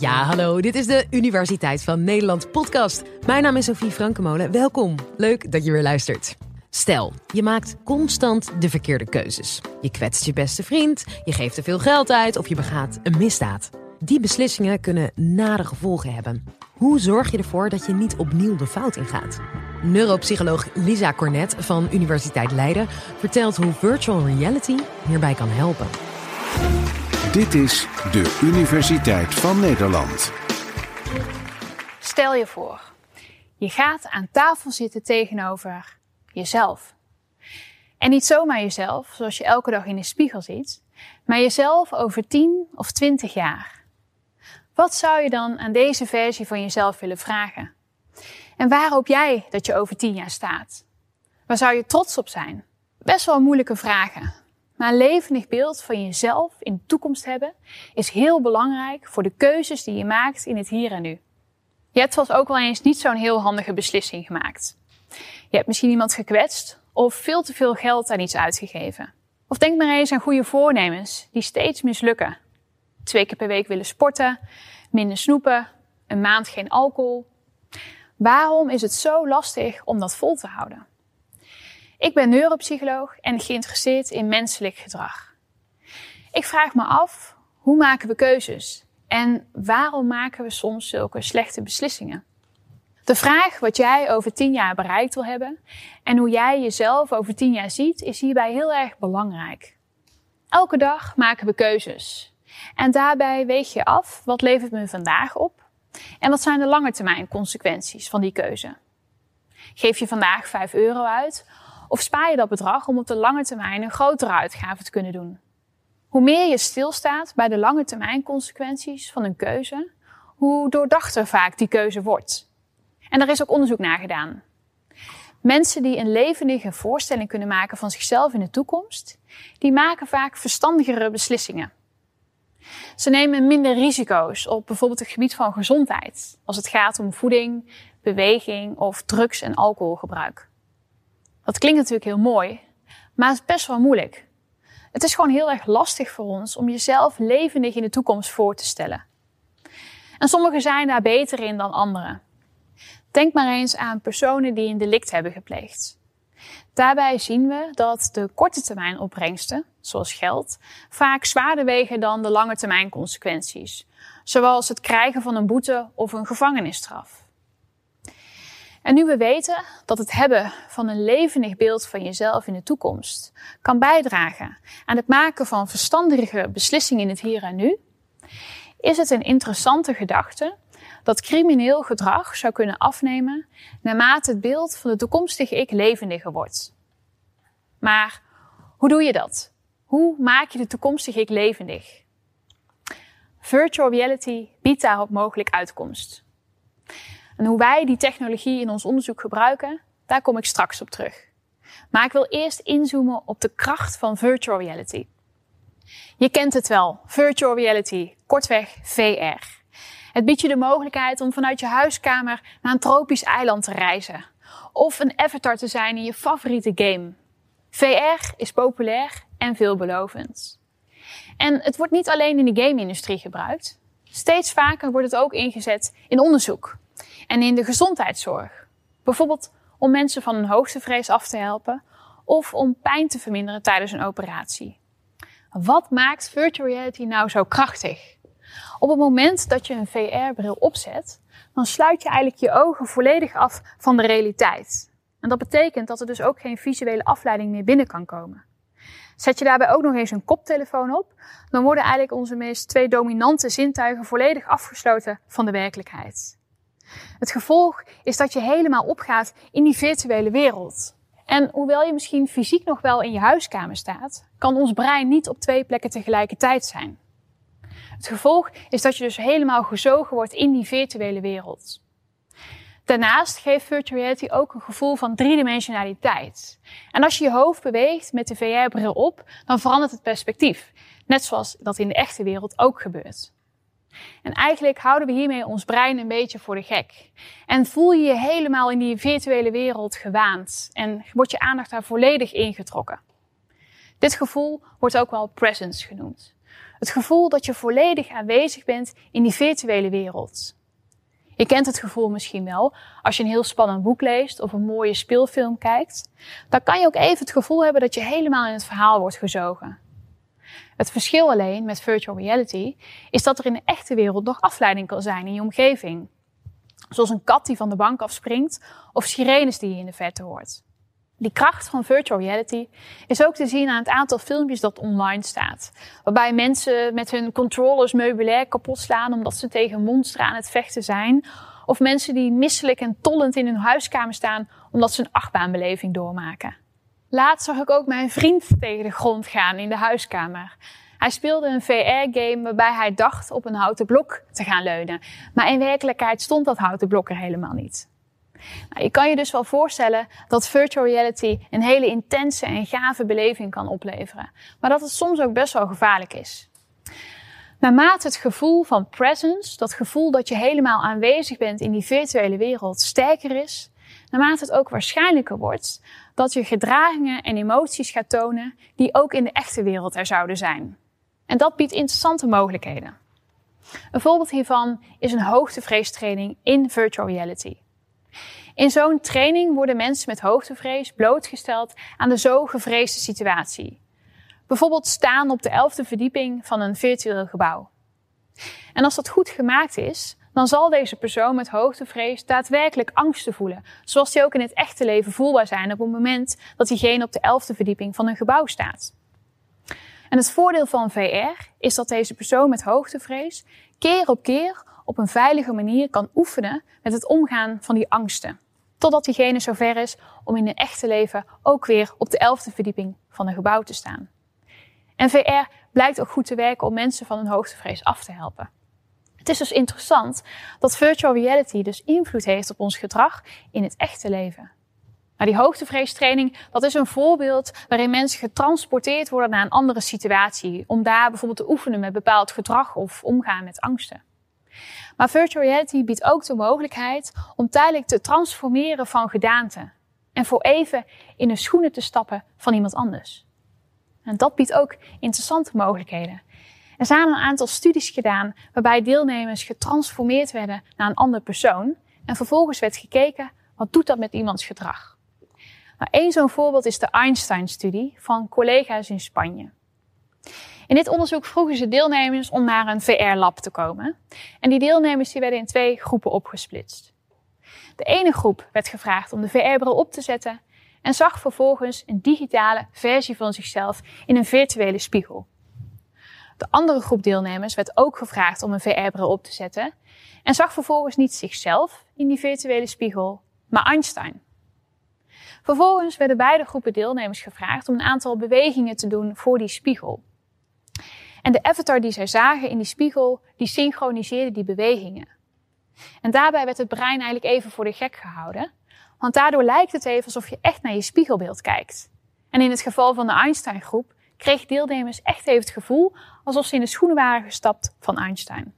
Ja, hallo, dit is de Universiteit van Nederland podcast. Mijn naam is Sophie Frankemolen. Welkom. Leuk dat je weer luistert. Stel, je maakt constant de verkeerde keuzes. Je kwetst je beste vriend, je geeft te veel geld uit of je begaat een misdaad. Die beslissingen kunnen nare gevolgen hebben. Hoe zorg je ervoor dat je niet opnieuw de fout ingaat? Neuropsycholoog Lisa Cornet van Universiteit Leiden vertelt hoe virtual reality hierbij kan helpen. Dit is de Universiteit van Nederland. Stel je voor, je gaat aan tafel zitten tegenover jezelf. En niet zomaar jezelf, zoals je elke dag in de spiegel ziet, maar jezelf over 10 of 20 jaar. Wat zou je dan aan deze versie van jezelf willen vragen? En waar hoop jij dat je over 10 jaar staat? Waar zou je trots op zijn? Best wel moeilijke vragen. Maar een levendig beeld van jezelf in de toekomst hebben is heel belangrijk voor de keuzes die je maakt in het hier en nu. Je hebt vast ook wel eens niet zo'n heel handige beslissing gemaakt. Je hebt misschien iemand gekwetst of veel te veel geld aan iets uitgegeven. Of denk maar eens aan goede voornemens die steeds mislukken. Twee keer per week willen sporten, minder snoepen, een maand geen alcohol. Waarom is het zo lastig om dat vol te houden? Ik ben neuropsycholoog en geïnteresseerd in menselijk gedrag. Ik vraag me af, hoe maken we keuzes? En waarom maken we soms zulke slechte beslissingen? De vraag wat jij over tien jaar bereikt wil hebben en hoe jij jezelf over tien jaar ziet, is hierbij heel erg belangrijk. Elke dag maken we keuzes. En daarbij weeg je af wat levert me vandaag op en wat zijn de lange termijn consequenties van die keuze. Geef je vandaag 5 euro uit of spaar je dat bedrag om op de lange termijn een grotere uitgave te kunnen doen? Hoe meer je stilstaat bij de lange termijn consequenties van een keuze, hoe doordachter vaak die keuze wordt. En daar is ook onderzoek naar gedaan. Mensen die een levendige voorstelling kunnen maken van zichzelf in de toekomst, die maken vaak verstandigere beslissingen. Ze nemen minder risico's op bijvoorbeeld het gebied van gezondheid, als het gaat om voeding, beweging of drugs- en alcoholgebruik. Dat klinkt natuurlijk heel mooi, maar het is best wel moeilijk. Het is gewoon heel erg lastig voor ons om jezelf levendig in de toekomst voor te stellen. En sommigen zijn daar beter in dan anderen. Denk maar eens aan personen die een delict hebben gepleegd. Daarbij zien we dat de korte termijn opbrengsten, zoals geld, vaak zwaarder wegen dan de lange termijn consequenties, zoals het krijgen van een boete of een gevangenisstraf. En nu we weten dat het hebben van een levendig beeld van jezelf in de toekomst kan bijdragen aan het maken van verstandige beslissingen in het hier en nu, is het een interessante gedachte dat crimineel gedrag zou kunnen afnemen naarmate het beeld van de toekomstige ik levendiger wordt. Maar hoe doe je dat? Hoe maak je de toekomstige ik levendig? Virtual reality biedt daarop mogelijk uitkomst. En hoe wij die technologie in ons onderzoek gebruiken, daar kom ik straks op terug. Maar ik wil eerst inzoomen op de kracht van virtual reality. Je kent het wel, virtual reality, kortweg VR. Het biedt je de mogelijkheid om vanuit je huiskamer naar een tropisch eiland te reizen. Of een avatar te zijn in je favoriete game. VR is populair en veelbelovend. En het wordt niet alleen in de game-industrie gebruikt. Steeds vaker wordt het ook ingezet in onderzoek en in de gezondheidszorg. Bijvoorbeeld om mensen van een hoogtevrees af te helpen of om pijn te verminderen tijdens een operatie. Wat maakt virtual reality nou zo krachtig? Op het moment dat je een VR-bril opzet, dan sluit je eigenlijk je ogen volledig af van de realiteit. En dat betekent dat er dus ook geen visuele afleiding meer binnen kan komen. Zet je daarbij ook nog eens een koptelefoon op, dan worden eigenlijk onze meest twee dominante zintuigen volledig afgesloten van de werkelijkheid. Het gevolg is dat je helemaal opgaat in die virtuele wereld. En hoewel je misschien fysiek nog wel in je huiskamer staat, kan ons brein niet op twee plekken tegelijkertijd zijn. Het gevolg is dat je dus helemaal gezogen wordt in die virtuele wereld. Daarnaast geeft virtual reality ook een gevoel van driedimensionaliteit. En als je je hoofd beweegt met de VR-bril op, dan verandert het perspectief. Net zoals dat in de echte wereld ook gebeurt. En eigenlijk houden we hiermee ons brein een beetje voor de gek. En voel je je helemaal in die virtuele wereld gewaand en wordt je aandacht daar volledig ingetrokken. Dit gevoel wordt ook wel presence genoemd. Het gevoel dat je volledig aanwezig bent in die virtuele wereld. Je kent het gevoel misschien wel als je een heel spannend boek leest of een mooie speelfilm kijkt. Dan kan je ook even het gevoel hebben dat je helemaal in het verhaal wordt gezogen. Het verschil alleen met virtual reality is dat er in de echte wereld nog afleiding kan zijn in je omgeving. Zoals een kat die van de bank afspringt of sirenes die je in de verte hoort. Die kracht van virtual reality is ook te zien aan het aantal filmpjes dat online staat. Waarbij mensen met hun controllers meubilair kapot slaan omdat ze tegen monsteren aan het vechten zijn. Of mensen die misselijk en tollend in hun huiskamer staan omdat ze een achtbaanbeleving doormaken. Laatst zag ik ook mijn vriend tegen de grond gaan in de huiskamer. Hij speelde een VR-game waarbij hij dacht op een houten blok te gaan leunen. Maar in werkelijkheid stond dat houten blok er helemaal niet. Nou, je kan je dus wel voorstellen dat virtual reality een hele intense en gave beleving kan opleveren. Maar dat het soms ook best wel gevaarlijk is. Naarmate het gevoel van presence, dat gevoel dat je helemaal aanwezig bent in die virtuele wereld, sterker is, naarmate het ook waarschijnlijker wordt dat je gedragingen en emoties gaat tonen die ook in de echte wereld er zouden zijn. En dat biedt interessante mogelijkheden. Een voorbeeld hiervan is een hoogtevreestraining in virtual reality. In zo'n training worden mensen met hoogtevrees blootgesteld aan de zo gevreesde situatie. Bijvoorbeeld staan op de elfde verdieping van een virtueel gebouw. En als dat goed gemaakt is, dan zal deze persoon met hoogtevrees daadwerkelijk angsten voelen, zoals die ook in het echte leven voelbaar zijn op het moment dat diegene op de elfde verdieping van een gebouw staat. En het voordeel van VR is dat deze persoon met hoogtevrees keer op keer op een veilige manier kan oefenen met het omgaan van die angsten. Totdat diegene zover is om in een echte leven ook weer op de elfde verdieping van een gebouw te staan. En VR blijkt ook goed te werken om mensen van hun hoogtevrees af te helpen. Het is dus interessant dat virtual reality dus invloed heeft op ons gedrag in het echte leven. Die hoogtevreestraining, dat is een voorbeeld waarin mensen getransporteerd worden naar een andere situatie. Om daar bijvoorbeeld te oefenen met bepaald gedrag of omgaan met angsten. Maar virtual reality biedt ook de mogelijkheid om tijdelijk te transformeren van gedaante. En voor even in de schoenen te stappen van iemand anders. En dat biedt ook interessante mogelijkheden. Er zijn een aantal studies gedaan waarbij deelnemers getransformeerd werden naar een andere persoon. En vervolgens werd gekeken, wat doet dat met iemands gedrag? Nou, Eén zo'n voorbeeld is de Einstein-studie van collega's in Spanje. In dit onderzoek vroegen ze deelnemers om naar een VR-lab te komen. En die deelnemers die werden in twee groepen opgesplitst. De ene groep werd gevraagd om de VR-bril op te zetten en zag vervolgens een digitale versie van zichzelf in een virtuele spiegel. De andere groep deelnemers werd ook gevraagd om een VR-bril op te zetten en zag vervolgens niet zichzelf in die virtuele spiegel, maar Einstein. Vervolgens werden beide groepen deelnemers gevraagd om een aantal bewegingen te doen voor die spiegel. En de avatar die zij zagen in die spiegel, die synchroniseerde die bewegingen. En daarbij werd het brein eigenlijk even voor de gek gehouden, want daardoor lijkt het even alsof je echt naar je spiegelbeeld kijkt. En in het geval van de Einstein-groep kreeg deelnemers echt even het gevoel alsof ze in de schoenen waren gestapt van Einstein.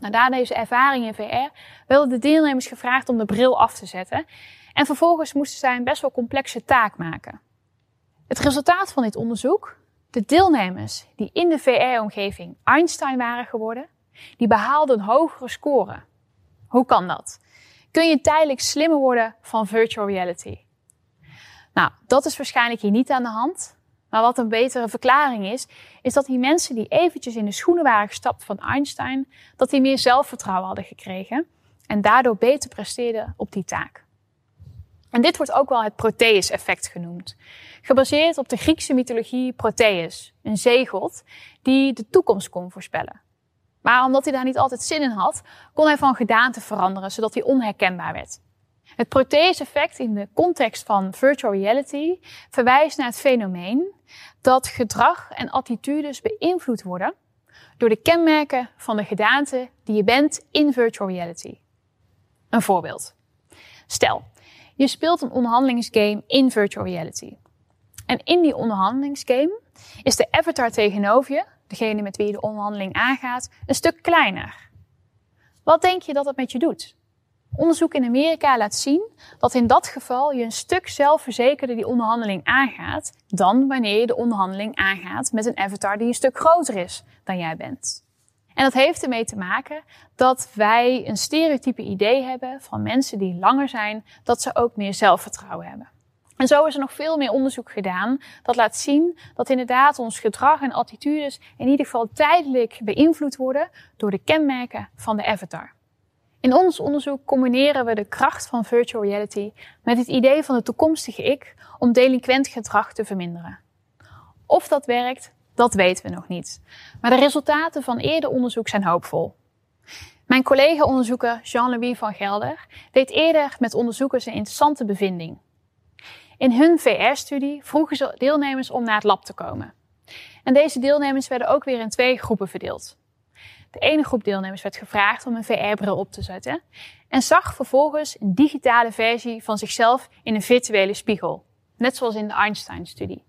Nou, na deze ervaring in VR werden de deelnemers gevraagd om de bril af te zetten en vervolgens moesten zij een best wel complexe taak maken. Het resultaat van dit onderzoek de deelnemers die in de VR-omgeving Einstein waren geworden, die behaalden hogere score. Hoe kan dat? Kun je tijdelijk slimmer worden van virtual reality? Nou, dat is waarschijnlijk hier niet aan de hand. Maar wat een betere verklaring is, is dat die mensen die eventjes in de schoenen waren gestapt van Einstein, dat die meer zelfvertrouwen hadden gekregen en daardoor beter presteerden op die taak. En dit wordt ook wel het Proteus-effect genoemd. Gebaseerd op de Griekse mythologie Proteus, een zeegod die de toekomst kon voorspellen. Maar omdat hij daar niet altijd zin in had, kon hij van gedaante veranderen, zodat hij onherkenbaar werd. Het Proteus-effect in de context van virtual reality verwijst naar het fenomeen dat gedrag en attitudes beïnvloed worden door de kenmerken van de gedaante die je bent in virtual reality. Een voorbeeld. Stel, je speelt een onderhandelingsgame in virtual reality. En in die onderhandelingsgame is de avatar tegenover je, degene met wie je de onderhandeling aangaat, een stuk kleiner. Wat denk je dat het met je doet? Onderzoek in Amerika laat zien dat in dat geval je een stuk zelfverzekerder die onderhandeling aangaat dan wanneer je de onderhandeling aangaat met een avatar die een stuk groter is dan jij bent. En dat heeft ermee te maken dat wij een stereotype idee hebben van mensen die langer zijn, dat ze ook meer zelfvertrouwen hebben. En zo is er nog veel meer onderzoek gedaan dat laat zien dat inderdaad ons gedrag en attitudes in ieder geval tijdelijk beïnvloed worden door de kenmerken van de avatar. In ons onderzoek combineren we de kracht van virtual reality met het idee van de toekomstige ik om delinquent gedrag te verminderen. Of dat werkt, dat weten we nog niet. Maar de resultaten van eerder onderzoek zijn hoopvol. Mijn collega-onderzoeker Jean-Louis van Gelder deed eerder met onderzoekers een interessante bevinding. In hun VR-studie vroegen ze deelnemers om naar het lab te komen. En deze deelnemers werden ook weer in twee groepen verdeeld. De ene groep deelnemers werd gevraagd om een VR-bril op te zetten en zag vervolgens een digitale versie van zichzelf in een virtuele spiegel, net zoals in de Einstein-studie.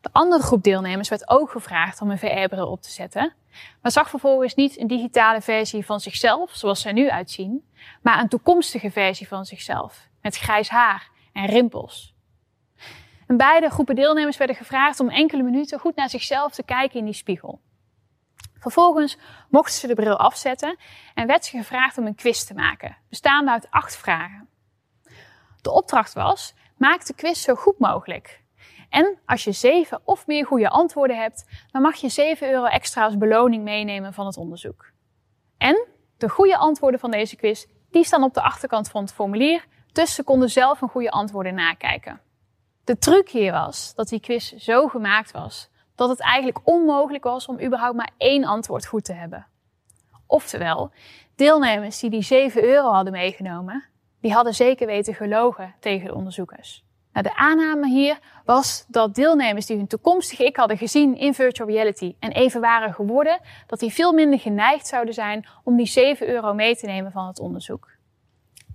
De andere groep deelnemers werd ook gevraagd om een VR-bril op te zetten, maar zag vervolgens niet een digitale versie van zichzelf, zoals zij nu uitzien, maar een toekomstige versie van zichzelf, met grijs haar en rimpels. Beide groepen deelnemers werden gevraagd om enkele minuten goed naar zichzelf te kijken in die spiegel. Vervolgens mochten ze de bril afzetten en werd ze gevraagd om een quiz te maken, bestaande uit acht vragen. De opdracht was: maak de quiz zo goed mogelijk. En als je zeven of meer goede antwoorden hebt, dan mag je 7 euro extra als beloning meenemen van het onderzoek. En de goede antwoorden van deze quiz, die staan op de achterkant van het formulier, dus ze konden zelf een goede antwoorden nakijken. De truc hier was dat die quiz zo gemaakt was dat het eigenlijk onmogelijk was om überhaupt maar één antwoord goed te hebben. Oftewel, deelnemers die die 7 euro hadden meegenomen, die hadden zeker weten gelogen tegen de onderzoekers. Nou, de aanname hier was dat deelnemers die hun toekomstige ik hadden gezien in virtual reality en even waren geworden, dat die veel minder geneigd zouden zijn om die 7 euro mee te nemen van het onderzoek.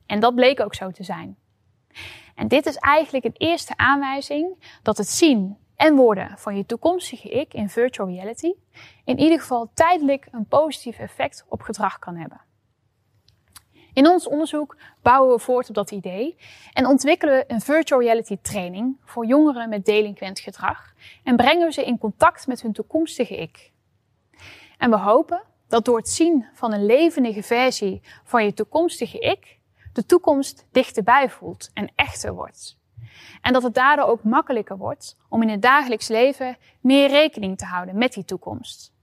En dat bleek ook zo te zijn. En dit is eigenlijk een eerste aanwijzing dat het zien en worden van je toekomstige ik in virtual reality in ieder geval tijdelijk een positief effect op gedrag kan hebben. In ons onderzoek bouwen we voort op dat idee en ontwikkelen we een virtual reality training voor jongeren met delinquent gedrag en brengen we ze in contact met hun toekomstige ik. En we hopen dat door het zien van een levendige versie van je toekomstige ik de toekomst dichterbij voelt en echter wordt. En dat het daardoor ook makkelijker wordt om in het dagelijks leven meer rekening te houden met die toekomst.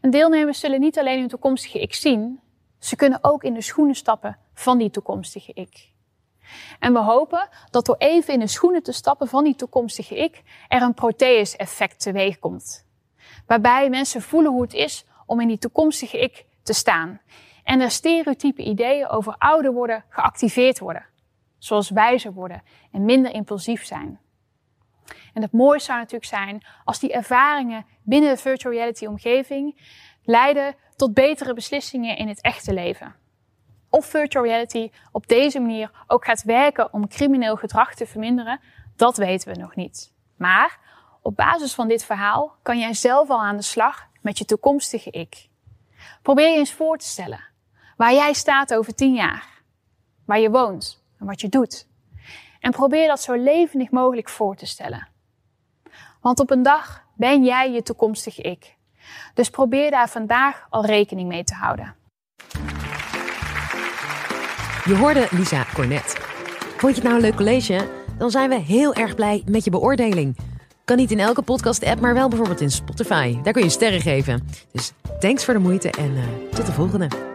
En deelnemers zullen niet alleen hun toekomstige ik zien, ze kunnen ook in de schoenen stappen van die toekomstige ik. En we hopen dat door even in de schoenen te stappen van die toekomstige ik, er een Proteus-effect teweeg komt. Waarbij mensen voelen hoe het is om in die toekomstige ik te staan. En er stereotype ideeën over ouder worden geactiveerd worden zoals wijzer worden en minder impulsief zijn. En het mooiste zou natuurlijk zijn als die ervaringen binnen de virtual reality omgeving leiden tot betere beslissingen in het echte leven. Of virtual reality op deze manier ook gaat werken om crimineel gedrag te verminderen, dat weten we nog niet. Maar op basis van dit verhaal kan jij zelf al aan de slag met je toekomstige ik. Probeer je eens voor te stellen waar jij staat over tien jaar, waar je woont, wat je doet. En probeer dat zo levendig mogelijk voor te stellen. Want op een dag ben jij je toekomstige ik. Dus probeer daar vandaag al rekening mee te houden. Je hoorde Lisa Cornet. Vond je het nou een leuk college? Dan zijn we heel erg blij met je beoordeling. Kan niet in elke podcast-app, maar wel bijvoorbeeld in Spotify. Daar kun je sterren geven. Dus thanks voor de moeite en uh, tot de volgende.